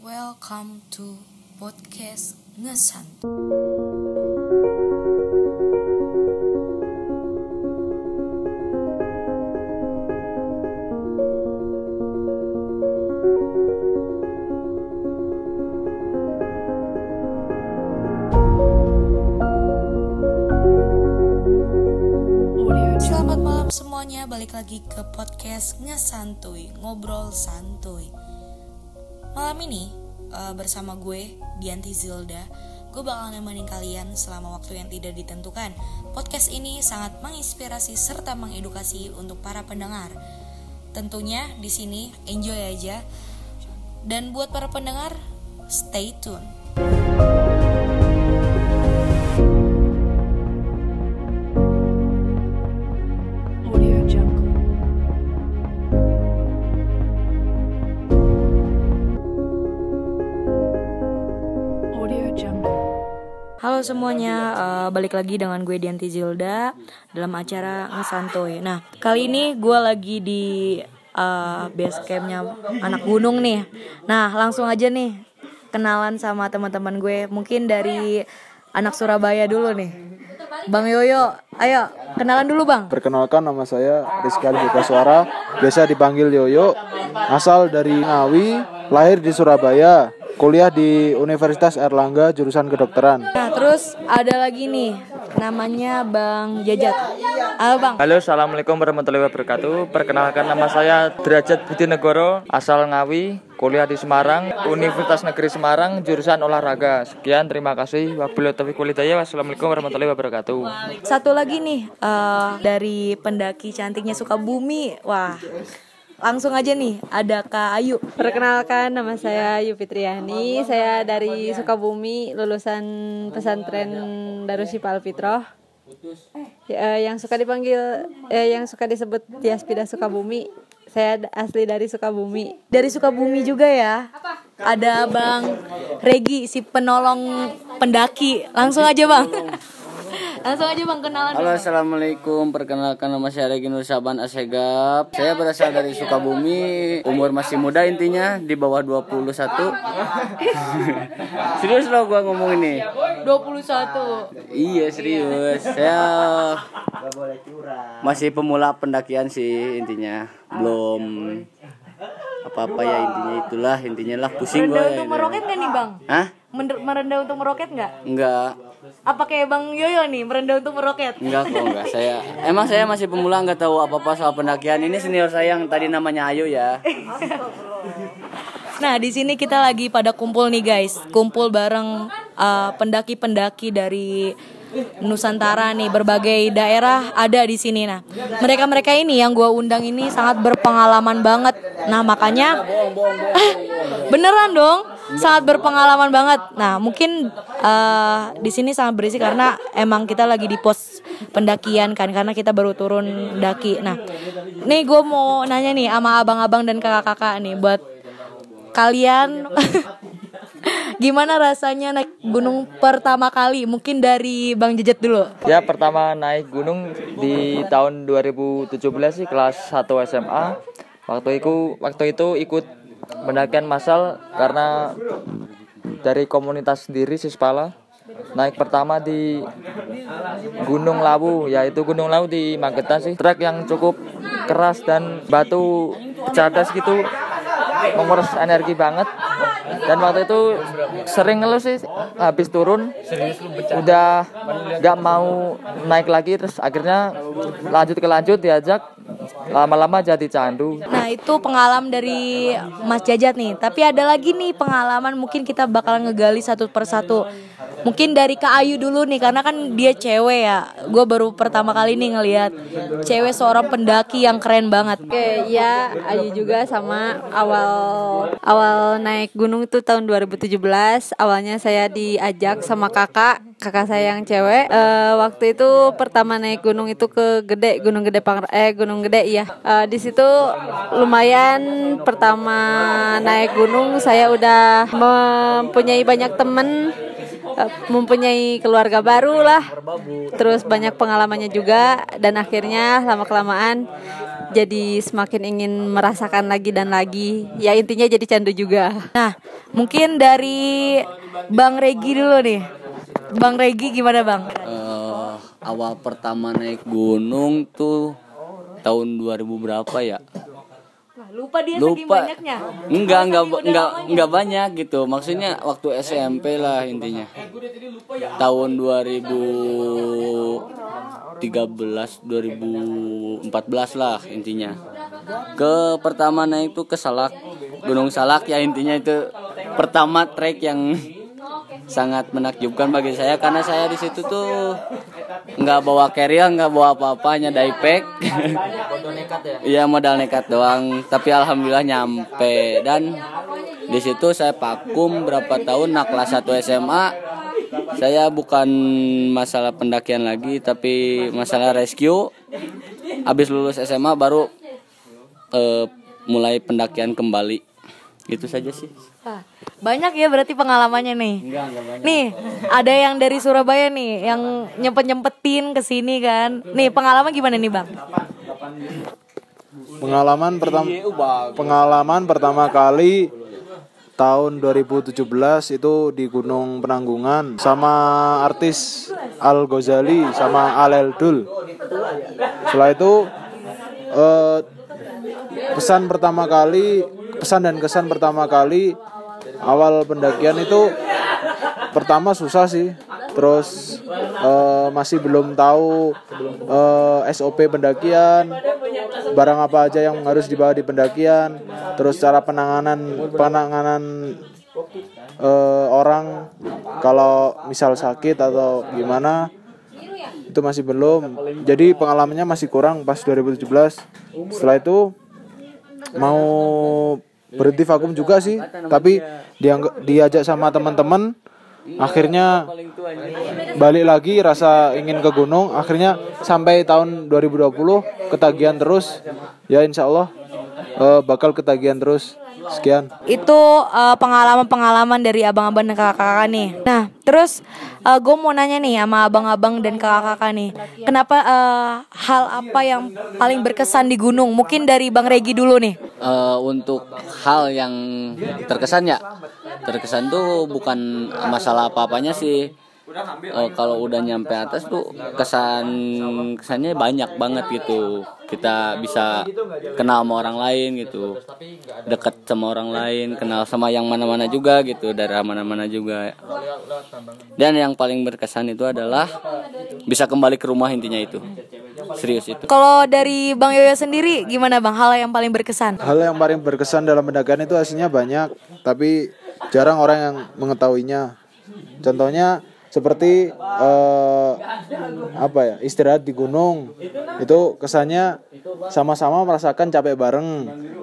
Welcome to podcast Ngesan. Selamat malam semuanya, balik lagi ke podcast Ngesantuy, ngobrol santuy. Malam ini eh, bersama gue Dianti Zilda, gue bakal nemenin kalian selama waktu yang tidak ditentukan. Podcast ini sangat menginspirasi serta mengedukasi untuk para pendengar. Tentunya di sini enjoy aja. Dan buat para pendengar, stay tune. Semuanya, eh, balik lagi dengan gue Dianti Zilda dalam acara Ngesantoy. Nah, kali ini gue lagi di eh, base campnya anak gunung nih. Nah, langsung aja nih kenalan sama teman-teman gue. Mungkin dari anak Surabaya dulu nih. Bang Yoyo, ayo kenalan dulu bang. Perkenalkan nama saya Rizky Alifika Suara, biasa dipanggil Yoyo, asal dari Ngawi, lahir di Surabaya, kuliah di Universitas Erlangga jurusan kedokteran. Nah, terus ada lagi nih, namanya Bang Jajat. Halo bang. Halo, assalamualaikum warahmatullahi wabarakatuh. Perkenalkan nama saya Derajat Budi Negoro, asal Ngawi, kuliah di Semarang, Universitas Negeri Semarang, jurusan olahraga. Sekian, terima kasih. Wabillahi taufiq hidayah. Wassalamualaikum warahmatullahi wabarakatuh. Satu lagi nih eh, dari pendaki cantiknya Sukabumi. Wah, langsung aja nih ada Kak Ayu. Perkenalkan nama saya Yu Fitriani, saya dari Sukabumi, lulusan pesantren Darushifa Alfitroh. Ya, eh, yang suka dipanggil eh, yang suka disebut Tiaspida Sukabumi. Saya asli dari Sukabumi. Dari Sukabumi juga ya. Ada Bang Regi si penolong pendaki. Langsung aja Bang. Langsung aja Bang kenalan. Halo assalamualaikum perkenalkan nama saya Regi Nur Saban Asegap Saya berasal dari Sukabumi Umur masih muda intinya di bawah 21 Serius loh gua ngomong ini 21. Iya serius Saya Masih pemula pendakian sih intinya Belum Apa-apa ya intinya itulah Intinya lah pusing Merendah gua untuk ya. meroket gak nih Bang? Hah? Merendah untuk meroket nggak? Enggak Apa kayak Bang Yoyo nih merendah untuk meroket? Enggak kok enggak saya Emang saya masih pemula nggak tahu apa-apa soal pendakian Ini senior saya yang tadi namanya Ayu ya Nah, di sini kita lagi pada kumpul nih guys, kumpul bareng uh, pendaki-pendaki dari Nusantara nih, berbagai daerah ada di sini. Nah, mereka-mereka ini yang gua undang ini sangat berpengalaman banget. Nah, makanya beneran dong, sangat berpengalaman banget. Nah, mungkin uh, di sini sangat berisi karena emang kita lagi di pos pendakian kan, karena kita baru turun daki. Nah, nih gue mau nanya nih sama abang-abang dan kakak-kakak nih buat kalian gimana rasanya naik gunung pertama kali? Mungkin dari Bang Jejet dulu. Ya, pertama naik gunung di tahun 2017 sih kelas 1 SMA. Waktu itu waktu itu ikut pendakian massal karena dari komunitas sendiri Sispala naik pertama di Gunung Lawu yaitu Gunung Lawu di Magetan sih. Trek yang cukup keras dan batu cadas gitu menguras energi banget dan waktu itu sering ngeluh sih habis turun udah nggak mau naik lagi terus akhirnya lanjut ke lanjut diajak lama-lama jadi candu Nah, itu pengalaman dari Mas Jajat nih. Tapi ada lagi nih pengalaman mungkin kita bakal ngegali satu persatu. Mungkin dari Kak Ayu dulu nih karena kan dia cewek ya. Gue baru pertama kali nih ngelihat cewek seorang pendaki yang keren banget. Oke, ya Ayu juga sama awal awal naik gunung itu tahun 2017. Awalnya saya diajak sama kakak, kakak saya yang cewek. Eh, waktu itu pertama naik gunung itu ke Gede, Gunung Gede Pang eh Gunung Gede ya. Eh, di situ lumayan pertama naik gunung saya udah mempunyai banyak temen eh, mempunyai keluarga baru lah terus banyak pengalamannya juga dan akhirnya lama kelamaan jadi semakin ingin merasakan lagi dan lagi. Ya intinya jadi candu juga. Nah, mungkin dari Bang Regi dulu nih. Bang Regi gimana Bang? Eh, awal pertama naik gunung tuh tahun 2000 berapa ya? Lupa dia saking Lupa. banyaknya. Enggak, enggak, enggak, enggak banyak gitu. Maksudnya waktu SMP lah intinya. Tahun 2013, 2014 lah intinya. Ke pertama naik tuh ke Salak, Gunung Salak ya intinya itu pertama trek yang sangat menakjubkan bagi saya karena saya di situ tuh nggak bawa carrier nggak bawa apa-apa hanya diapack Iya modal nekat doang, tapi alhamdulillah nyampe dan di situ saya vakum berapa tahun nah kelas 1 SMA saya bukan masalah pendakian lagi tapi masalah rescue. Habis lulus SMA baru eh, mulai pendakian kembali. Itu saja sih. Banyak ya berarti pengalamannya nih. Enggak, enggak banyak. Nih, ada yang dari Surabaya nih yang nyempet-nyempetin ke sini kan. Nih, pengalaman gimana nih, Bang? Pengalaman pertama pengalaman pertama kali tahun 2017 itu di Gunung Penanggungan sama artis Al Ghazali sama Al Eldul. Setelah itu eh, pesan pertama kali pesan dan kesan pertama kali awal pendakian itu pertama susah sih. Terus eh, masih belum tahu eh, SOP pendakian barang apa aja yang harus dibawa di pendakian terus cara penanganan penanganan eh, orang kalau misal sakit atau gimana itu masih belum. Jadi pengalamannya masih kurang pas 2017 setelah itu mau berhenti vakum juga sih tapi dianggap diajak sama teman-teman akhirnya balik lagi rasa ingin ke gunung akhirnya sampai tahun 2020 ketagihan terus. Ya insya Allah eh, bakal ketagihan terus sekian Itu eh, pengalaman-pengalaman dari abang-abang dan kakak-kakak nih. Nah, terus gue mau nanya nih sama abang-abang dan kakak-kakak nih, kenapa eh, hal apa yang paling berkesan di gunung? Mungkin dari Bang Regi dulu nih. Eh, untuk hal yang terkesan ya terkesan tuh bukan masalah apa-apanya sih Eh, kalau udah nyampe atas tuh kesan kesannya banyak banget gitu. Kita bisa kenal sama orang lain gitu. Deket sama orang lain kenal sama yang mana-mana juga gitu dari mana-mana juga. Dan yang paling berkesan itu adalah bisa kembali ke rumah intinya itu. Serius itu. Kalau dari Bang Yoyo sendiri gimana Bang? Hal yang paling berkesan? hal yang paling berkesan dalam pendakian itu aslinya banyak tapi jarang orang yang mengetahuinya. Contohnya seperti eh, apa ya istirahat di gunung. Itu kesannya sama-sama merasakan capek bareng.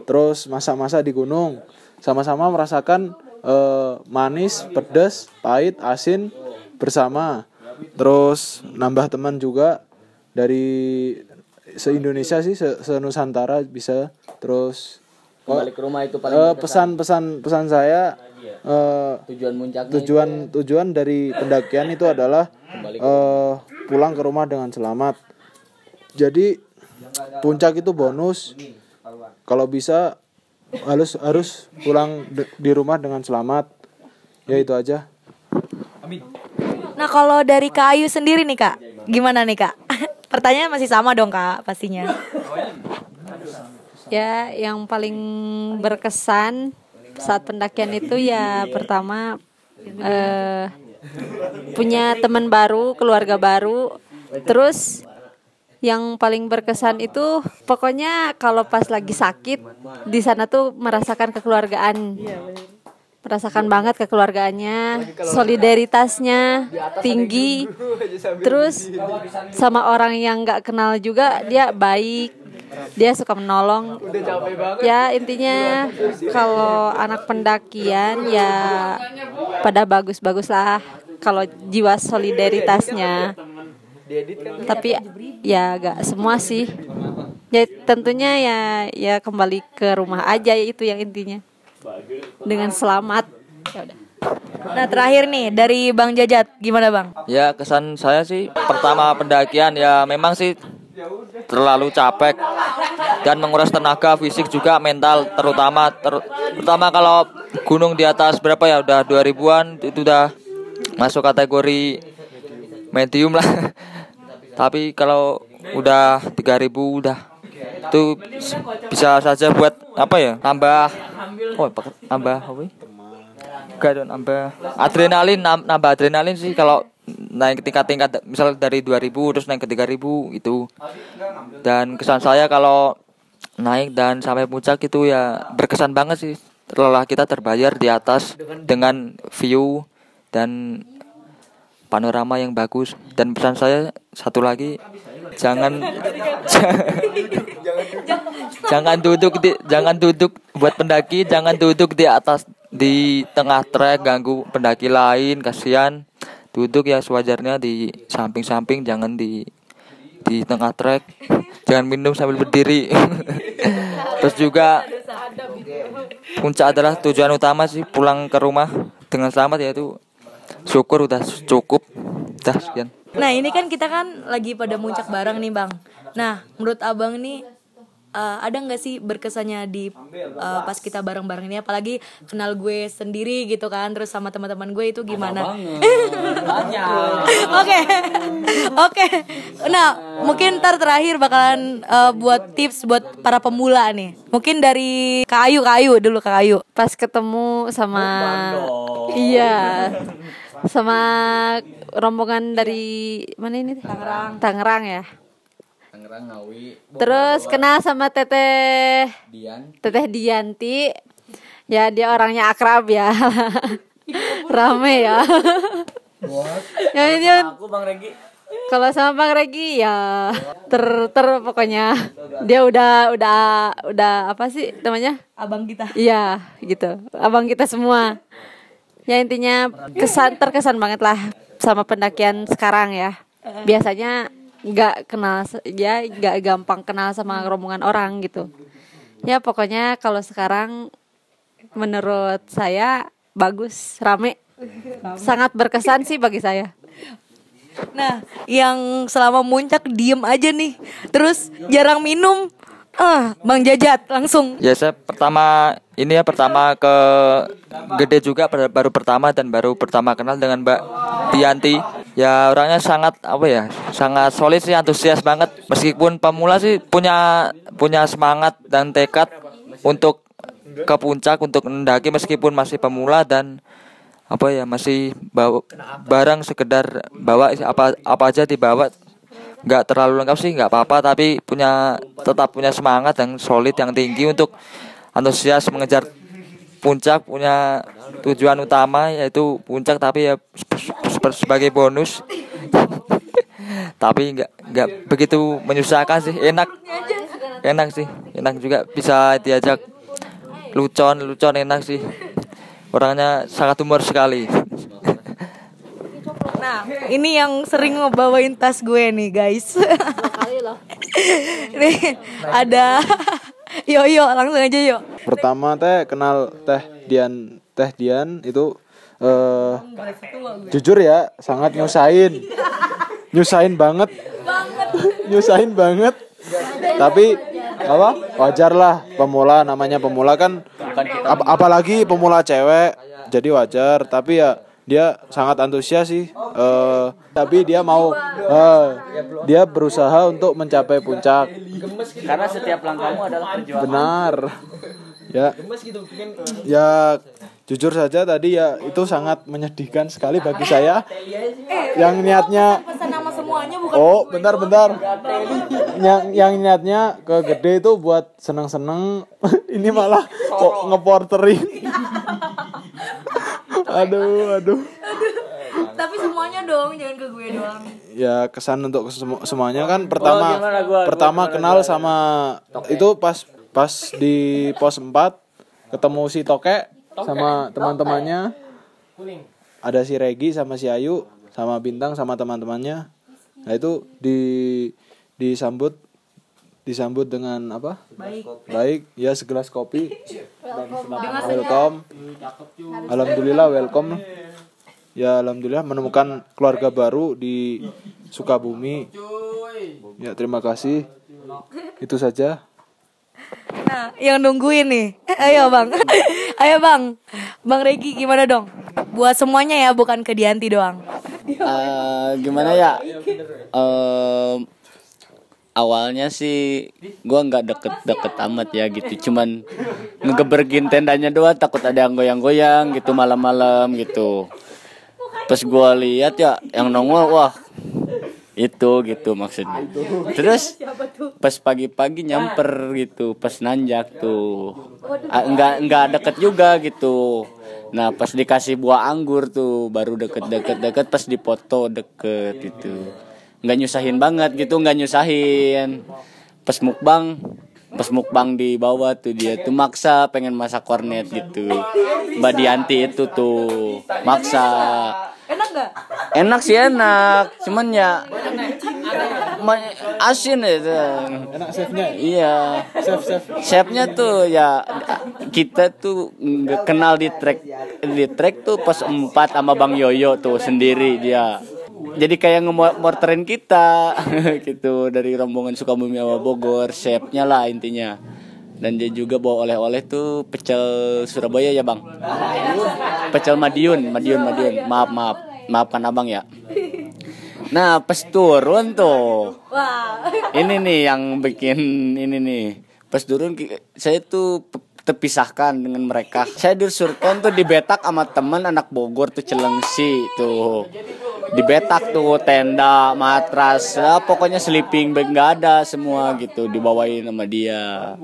Terus masa-masa di gunung. Sama-sama merasakan eh, manis pedas pahit asin bersama. Terus nambah teman juga dari se Indonesia sih se, se Nusantara bisa. Terus kembali ke rumah itu paling eh, berkesan. pesan-pesan pesan saya eh, tujuan puncaknya tujuan tujuan dari pendakian itu adalah eh, pulang ke rumah dengan selamat. Jadi puncak itu bonus. Kalau bisa harus harus pulang de- di rumah dengan selamat. Ya itu aja. Nah, kalau dari Kak Ayu sendiri nih, Kak. Gimana nih, Kak? Pertanyaan masih sama dong, Kak, pastinya. Ya, yang paling berkesan saat pendakian itu ya pertama eh, punya teman baru, keluarga baru. Terus yang paling berkesan itu pokoknya kalau pas lagi sakit di sana tuh merasakan kekeluargaan. Merasakan banget kekeluargaannya, solidaritasnya tinggi. Terus sama orang yang nggak kenal juga dia baik, dia suka menolong. Ya intinya kalau anak pendakian ya pada bagus-bagus lah kalau jiwa solidaritasnya. Tapi ya gak semua sih. Ya tentunya ya ya kembali ke rumah aja itu yang intinya. Dengan selamat. Ya udah. Nah, terakhir nih dari Bang Jajat, gimana, Bang? Ya kesan saya sih pertama pendakian ya memang sih terlalu capek dan menguras tenaga fisik juga mental terutama ter- terutama kalau gunung di atas berapa ya udah 2000-an itu udah masuk kategori medium lah tapi kalau udah 3000 udah itu bisa saja buat apa ya tambah oh tambah apa ya? Dong, nambah adrenalin nam- nambah adrenalin sih kalau naik tingkat-tingkat misal dari 2000 terus naik ke 3000 itu dan kesan saya kalau naik dan sampai puncak itu ya berkesan banget sih. Lelah kita terbayar di atas dengan view dan panorama yang bagus. Dan pesan saya satu lagi jangan jangan duduk di jangan duduk buat pendaki jangan duduk di atas di tengah trek ganggu pendaki lain kasihan duduk ya sewajarnya di samping-samping jangan di di tengah trek. Jangan minum sambil berdiri. Terus juga puncak adalah tujuan utama sih pulang ke rumah dengan selamat yaitu syukur udah cukup. Dah sekian. Nah ini kan kita kan lagi pada muncak bareng nih bang. Nah menurut abang nih eh, ada nggak sih berkesannya di eh, pas kita bareng-bareng ini apalagi kenal gue sendiri gitu kan terus sama teman-teman gue itu gimana? Oke oke. Nah mungkin ntar terakhir bakalan eh, buat tips buat para pemula nih. Mungkin dari Kak Ayu Kak Ayu dulu Kak Ayu. Pas ketemu sama Iya. Sama rombongan dari mana ini? Tangerang. Tangerang ya. Tangerang Ngawi Terus kenal sama Teteh Dian Teteh Dianti. Ya dia orangnya akrab ya. Rame ya. ya ini aku Bang Regi kalau sama Bang Regi ya ter ter pokoknya dia udah udah udah apa sih namanya? Abang kita. Iya gitu. Abang kita semua. Ya intinya kesan terkesan banget lah sama pendakian sekarang ya. Biasanya nggak kenal ya nggak gampang kenal sama rombongan orang gitu. Ya pokoknya kalau sekarang menurut saya bagus, rame. Sangat berkesan sih bagi saya. Nah, yang selama muncak diem aja nih, terus jarang minum, ah, Bang Jajat langsung. Ya saya pertama ini ya pertama ke gede juga baru pertama dan baru pertama kenal dengan Mbak Dianti. Ya orangnya sangat apa ya sangat solid sih antusias banget. Meskipun pemula sih punya punya semangat dan tekad untuk ke puncak untuk mendaki meskipun masih pemula dan apa ya masih bawa barang sekedar bawa apa apa aja dibawa nggak terlalu lengkap sih nggak apa-apa tapi punya tetap punya semangat yang solid yang tinggi untuk antusias mengejar puncak punya tujuan utama yaitu puncak tapi ya se- se- sebagai bonus. Tapi nggak nggak begitu menyusahkan sih enak. Enak sih enak juga bisa diajak lucon lucon enak sih. Orangnya sangat humor sekali Nah, ini yang sering ngebawain tas gue nih, guys. nih, ada Yo yo, langsung aja yo. Pertama teh kenal Teh Dian, Teh Dian itu eh jujur ya sangat nyusahin. Nyusahin banget. nyusahin banget. Tapi apa? Wajar lah pemula namanya pemula kan ap- apalagi pemula cewek. Jadi wajar, tapi ya dia sangat antusias sih. Eh tapi dia mau eh, dia berusaha untuk mencapai puncak. karena setiap langkahmu adalah perjuangan Benar. Ya. Ya jujur saja tadi ya itu sangat menyedihkan sekali bagi saya. Yang niatnya Oh, bentar bentar. Yang yang niatnya ke gede itu buat seneng-seneng. Ini malah kok ngeporterin. Aduh, aduh. Tapi semuanya dong, jangan ke gue doang. Ya kesan untuk semu- semuanya kan pertama gimana gua- gua pertama gimana kenal sama itu pas pas di pos 4 ketemu si Toke sama teman-temannya. Ada si Regi sama si Ayu sama Bintang sama teman-temannya. Nah itu di disambut disambut dengan apa? Baik. Baik, ya segelas kopi. Welcome. Alhamdulillah welcome. Ya alhamdulillah menemukan keluarga baru di Sukabumi. Ya terima kasih. Itu saja. Nah, yang nungguin nih. Eh, ayo bang, ayo bang, bang Regi gimana dong? Buat semuanya ya, bukan ke Dianti doang. Eh, gimana ya? Em, awalnya sih gua nggak deket-deket amat ya gitu, cuman ngegebergin tendanya doang takut ada yang goyang-goyang gitu malam-malam gitu. Pas gua lihat ya yang nongol wah itu gitu maksudnya. Terus pas pagi-pagi nyamper gitu, pas nanjak tuh. Enggak enggak deket juga gitu. Nah pas dikasih buah anggur tuh baru deket-deket deket pas dipoto deket gitu. Nggak nyusahin banget gitu, nggak nyusahin. Pas mukbang, pas mukbang di bawah tuh dia tuh maksa pengen masak kornet gitu. Mbak Dianti itu tuh maksa. Enak gak? Enak sih enak, cuman ya asin itu. Enak chefnya. Iya. Chef chef. Chefnya tuh ya kita tuh nggak kenal di track di track tuh pas empat sama Bang Yoyo tuh sendiri dia. Jadi kayak ngemorterin kita gitu dari rombongan Sukabumi sama Bogor, chefnya lah intinya. Dan dia juga bawa oleh-oleh tuh pecel Surabaya ya bang. Pecel Madiun, Madiun, Madiun. Maaf maaf, maafkan abang ya. Nah pas turun tuh Wah, ini nih yang bikin ini nih pas turun saya tuh terpisahkan dengan mereka. Saya disuruhkan tuh dibetak sama teman anak Bogor tuh Celengsi tuh. Dibetak tuh tenda matras ya, pokoknya sleeping bag nggak ada semua gitu dibawain sama dia.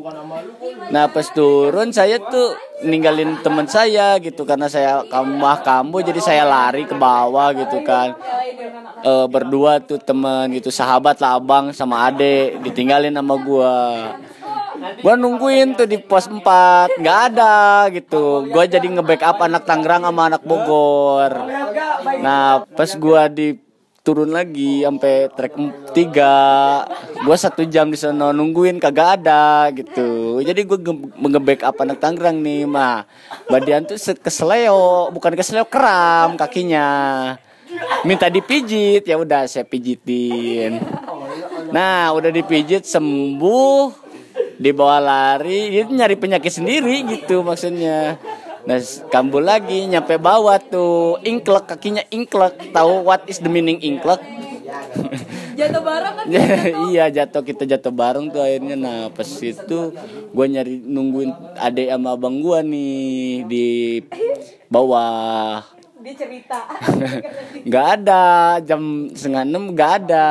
Nah pas turun saya tuh ninggalin teman saya gitu karena saya kamah kambu jadi saya lari ke bawah gitu kan. Eh, berdua tuh temen gitu sahabat lah abang sama ade ditinggalin sama gua gua nungguin tuh di pos 4 nggak ada gitu. gua jadi nge-backup anak Tangerang sama anak Bogor. nah pas gua di turun lagi sampai trek 3 gua satu jam di sana nungguin kagak ada gitu. Jadi gua nge- nge-backup anak Tangerang nih mah Badian tuh kesleo bukan kesleo kram kakinya. Minta dipijit ya udah saya pijitin. Nah udah dipijit sembuh dibawa lari itu nyari penyakit sendiri gitu maksudnya. Nah kambuh lagi nyampe bawah tuh ingklek kakinya ingklek tahu what is the meaning ingklek? Jatuh bareng kan? iya jatuh kita jatuh bareng tuh akhirnya. Nah pas itu gue nyari nungguin adek sama abang gue nih di bawah. Dia cerita. nggak ada jam setengah enam nggak ada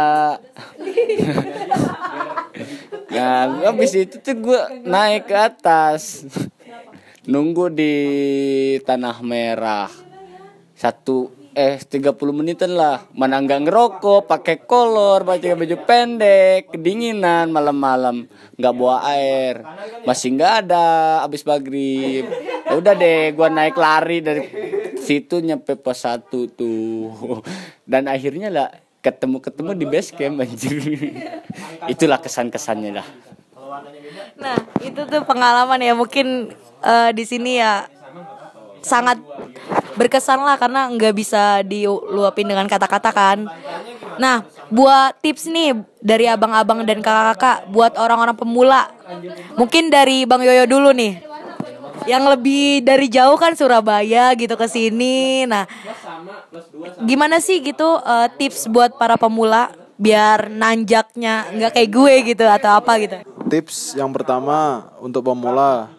nah habis itu tuh gue naik ke atas. Nunggu di tanah merah. Satu eh 30 menitan lah. Mana nggak ngerokok pakai kolor pakai baju pendek kedinginan malam-malam. Nggak bawa air. Masih nggak ada abis maghrib. Ya udah deh gua naik lari dari situ nyampe pos satu tuh. Dan akhirnya lah ketemu ketemu di base camp anjir itulah kesan kesannya lah Nah, itu tuh pengalaman ya mungkin eh, di sini ya sangat berkesan lah karena nggak bisa diluapin dengan kata-kata kan. Nah, buat tips nih dari abang-abang dan kakak-kakak buat orang-orang pemula. Mungkin dari Bang Yoyo dulu nih. Yang lebih dari jauh kan Surabaya gitu ke sini. Nah, gimana sih gitu eh, tips buat para pemula biar nanjaknya nggak kayak gue gitu atau apa gitu. Tips yang pertama untuk pemula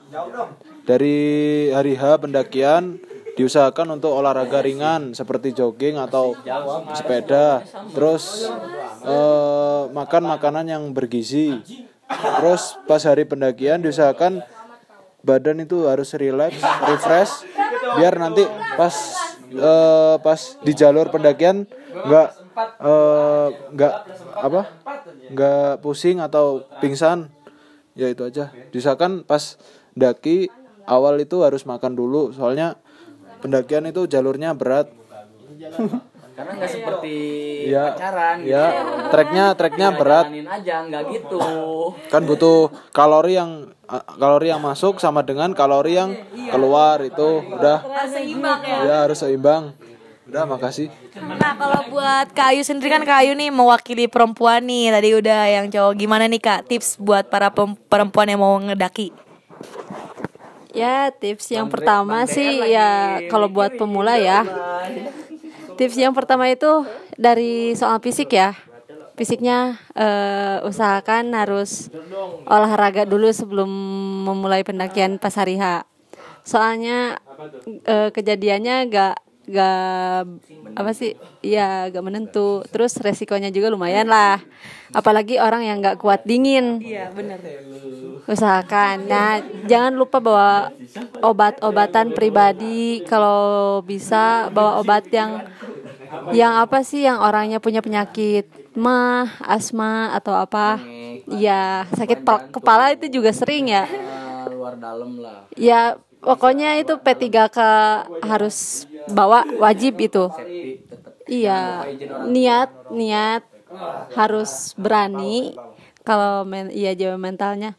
dari hari H pendakian diusahakan untuk olahraga ringan seperti jogging atau sepeda. Terus eh, makan makanan yang bergizi. Terus pas hari pendakian diusahakan badan itu harus relax, refresh biar nanti pas eh, pas di jalur pendakian nggak eh, nggak apa nggak pusing atau pingsan. Ya itu aja. Diusahakan pas daki awal itu harus makan dulu. Soalnya pendakian itu jalurnya berat karena nggak seperti ya pacaran ya treknya treknya berat. aja nggak gitu. Kan butuh kalori yang eh, kalori yang masuk sama dengan kalori yang keluar itu udah. Seimbang ya. ya harus seimbang. Udah, makasih. Nah kalau buat Kak Ayu sendiri kan Kak Ayu nih mewakili perempuan nih. Tadi udah yang cowok. Gimana nih Kak tips buat para perempuan yang mau ngedaki? Ya tips yang pertama sih ya kalau buat pemula ya Tips yang pertama itu dari soal fisik ya. Fisiknya eh, usahakan harus olahraga dulu sebelum memulai pendakian pas hari H. Soalnya eh, kejadiannya gak gak apa sih? Ya gak menentu. Terus resikonya juga lumayan lah. Apalagi orang yang gak kuat dingin. Iya bener. Usahakan. Nah jangan lupa bawa obat-obatan pribadi. Kalau bisa bawa obat yang yang apa sih? Yang orangnya punya penyakit mah asma atau apa. Ya sakit pa- kepala itu juga sering ya. luar dalam lah. Ya pokoknya itu P3K harus bawa wajib itu. Iya niat niat harus berani kalau men iya jawa mentalnya.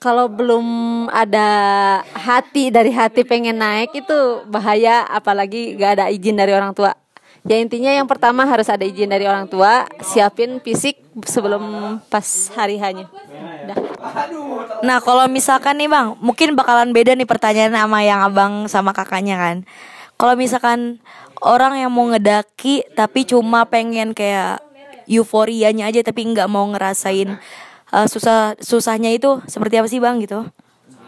Kalau belum ada hati dari hati pengen naik itu bahaya apalagi gak ada izin dari orang tua. Ya intinya yang pertama harus ada izin dari orang tua siapin fisik sebelum pas hari hanya Nah kalau misalkan nih bang Mungkin bakalan beda nih pertanyaan sama yang abang sama kakaknya kan. Kalau misalkan orang yang mau ngedaki Tapi cuma pengen kayak euforianya aja Tapi nggak mau ngerasain uh, susah susahnya itu Seperti apa sih bang gitu?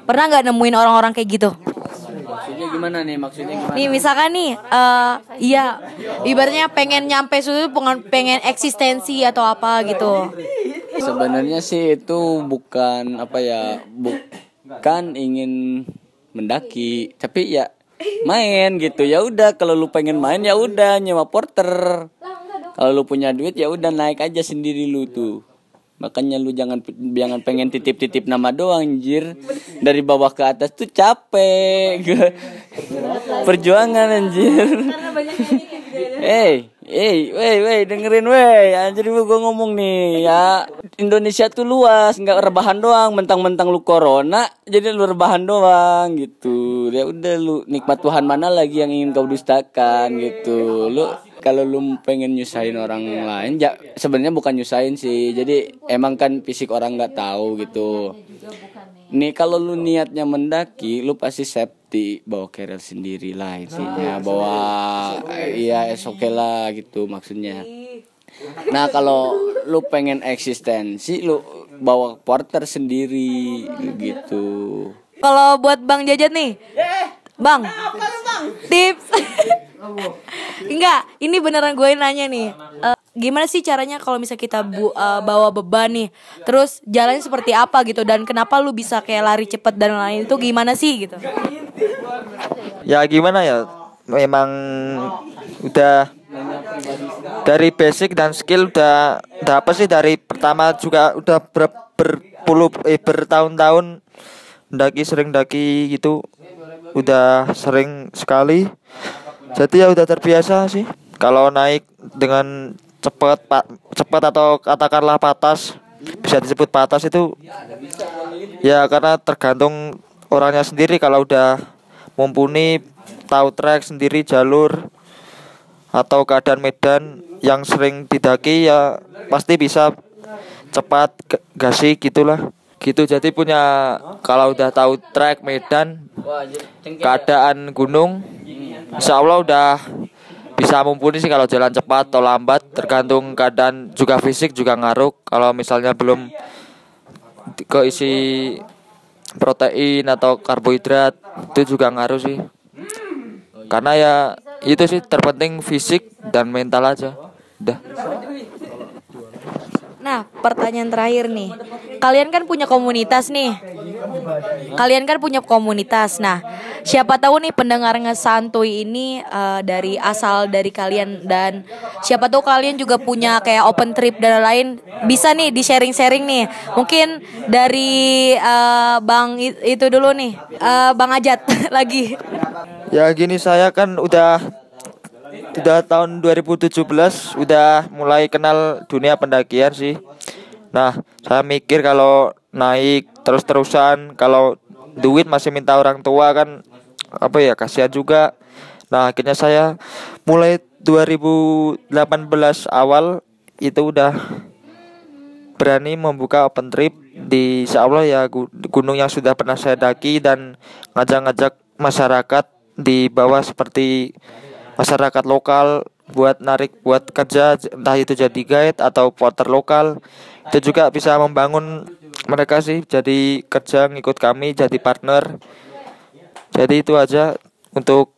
Pernah nggak nemuin orang-orang kayak gitu maksudnya gimana nih? Maksudnya gimana? Nih misalkan nih eh Iya Ibaratnya pengen nyampe situ pengen, pengen eksistensi atau apa gitu. Sebenarnya sih itu bukan apa ya bukan ingin mendaki tapi ya main gitu. Ya udah kalau lu pengen main ya udah nyewa porter. Kalau lu punya duit ya udah naik aja sendiri lu tuh makanya lu jangan jangan pengen titip-titip nama doang anjir. Dari bawah ke atas tuh capek. Perjuangan anjir. Hey, hey, wey, wey, dengerin wey, anjir gua ngomong nih ya. Indonesia tuh luas, nggak rebahan doang, mentang-mentang lu corona, jadi lu rebahan doang gitu. Ya udah lu nikmat Tuhan mana lagi yang ingin kau dustakan gitu. Lu kalau lu pengen nyusahin orang lain, ya sebenarnya bukan nyusahin sih. Jadi emang kan fisik orang nggak tahu gitu. Nih kalau lu niatnya mendaki, lu pasti safety bawa carrier sendiri lah intinya, bawa iya es oke lah gitu maksudnya. Nah kalau lu pengen eksistensi, lu bawa porter sendiri gitu. Kalau buat Bang Jajat nih. Bang. Tips. Enggak, ini beneran gue nanya nih. Eh, gimana sih caranya kalau misal kita bu- eh, bawa beban nih, terus jalannya seperti apa gitu? Dan kenapa lu bisa kayak lari cepet dan lain itu gimana sih gitu? ya gimana ya? Memang udah dari basic dan skill udah udah apa sih. Dari pertama juga udah ber, berpuluh eh bertahun-tahun daki sering daki gitu. Udah sering sekali jadi ya udah terbiasa sih. Kalau naik dengan cepat pak cepat atau katakanlah patas bisa disebut patas itu ya karena tergantung orangnya sendiri. Kalau udah mumpuni tahu trek sendiri jalur atau keadaan medan yang sering didaki ya pasti bisa cepat gasi gitulah. Gitu. Jadi punya kalau udah tahu trek medan keadaan gunung insya Allah udah bisa mumpuni sih kalau jalan cepat atau lambat tergantung keadaan juga fisik juga ngaruh kalau misalnya belum keisi protein atau karbohidrat itu juga ngaruh sih karena ya itu sih terpenting fisik dan mental aja udah Nah, pertanyaan terakhir nih. Kalian kan punya komunitas nih. Kalian kan punya komunitas. Nah, siapa tahu nih pendengar ngesantuy ini eh, dari asal dari kalian dan siapa tahu kalian juga punya kayak open trip dan lain bisa nih di sharing-sharing nih. Mungkin dari eh, Bang itu dulu nih. Eh, Bang Ajat lagi. ya gini saya kan udah udah tahun 2017 udah mulai kenal dunia pendakian sih nah saya mikir kalau naik terus-terusan kalau duit masih minta orang tua kan apa ya kasihan juga. Nah, akhirnya saya mulai 2018 awal itu udah berani membuka open trip di insya Allah ya gu- gunung yang sudah pernah saya daki dan ngajak-ngajak masyarakat di bawah seperti masyarakat lokal buat narik buat kerja entah itu jadi guide atau porter lokal. Itu juga bisa membangun mereka sih jadi kerja ngikut kami jadi partner. Jadi itu aja untuk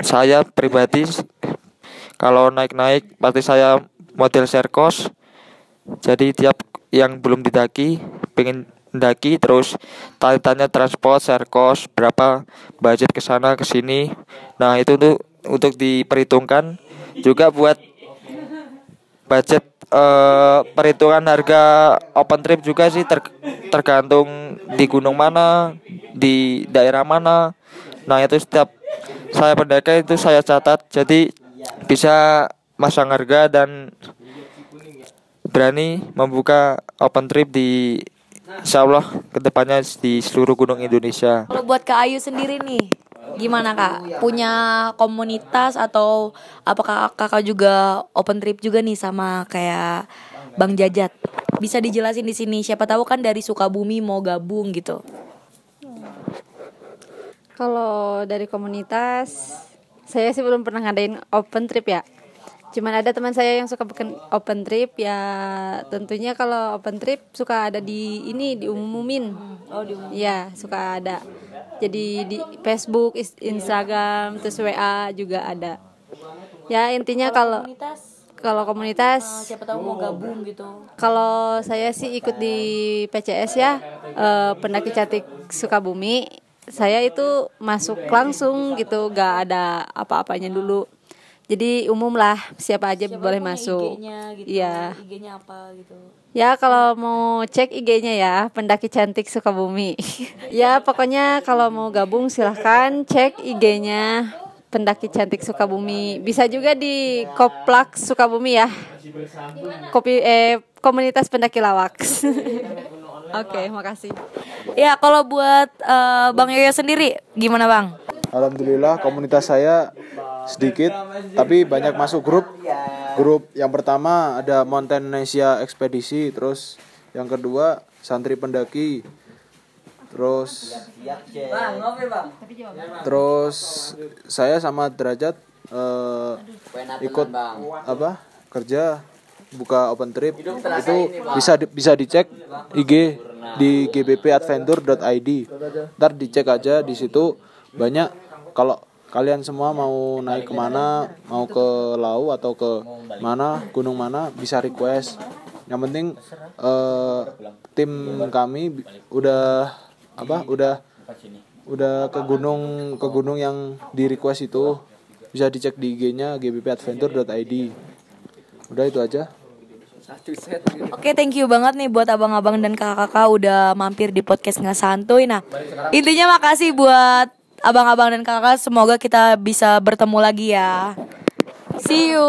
saya pribadi. Kalau naik-naik pasti saya model serkos jadi tiap yang belum didaki pengen mendaki terus tanya transport serkos berapa budget ke sana ke sini. Nah itu untuk untuk diperhitungkan juga buat budget eh, perhitungan harga open trip juga sih ter- tergantung di gunung mana di daerah mana nah itu setiap saya pendaki itu saya catat jadi bisa masang harga dan berani membuka open trip di Insya Allah ke depannya di seluruh gunung Indonesia. Kalau buat Kak Ayu sendiri nih, gimana Kak? Punya komunitas atau apakah Kakak juga open trip juga nih sama kayak Bang Jajat? Bisa dijelasin di sini. Siapa tahu kan dari Sukabumi mau gabung gitu. Kalau dari komunitas, saya sih belum pernah ngadain open trip ya. Cuman ada teman saya yang suka bikin open trip ya. Tentunya kalau open trip suka ada di ini diumumin. Oh, diumumin. Ya, suka ada. Jadi di Facebook, Instagram, terus WA juga ada. Ya, intinya kalau Komunitas kalau komunitas siapa tahu mau gabung gitu. Kalau saya sih ikut di PCS ya, eh, pendaki cantik Sukabumi. Saya itu masuk langsung gitu, gak ada apa-apanya dulu. Jadi umum lah, siapa aja boleh masuk. IG-nya gitu. Iya. IG-nya apa gitu. Ya kalau mau cek IG-nya ya, pendaki cantik Sukabumi. ya pokoknya kalau mau gabung silahkan cek IG-nya pendaki cantik Sukabumi. Bisa juga di Koplak Sukabumi ya. Kopi eh komunitas pendaki lawak. Oke, makasih. Ya, kalau buat eh, Bang Yoyo sendiri gimana, Bang? Alhamdulillah komunitas saya sedikit tapi banyak masuk grup. Grup yang pertama ada Mountain Asia Ekspedisi, terus yang kedua Santri Pendaki. Terus Terus saya sama derajat eh, ikut apa? kerja buka open trip itu bisa di- bisa dicek IG di gbpadventure.id ntar dicek aja di situ banyak kalau kalian semua mau naik ke mana mau ke lau atau ke mana gunung mana bisa request. Yang penting eh, tim kami udah apa udah udah ke gunung ke gunung yang di request itu. Bisa dicek di IG-nya gbpadventure.id udah itu aja. Oke, thank you banget nih buat abang-abang dan kakak-kakak udah mampir di podcast nggak santuy. Nah, intinya makasih buat abang-abang dan kakak. Semoga kita bisa bertemu lagi ya. See you.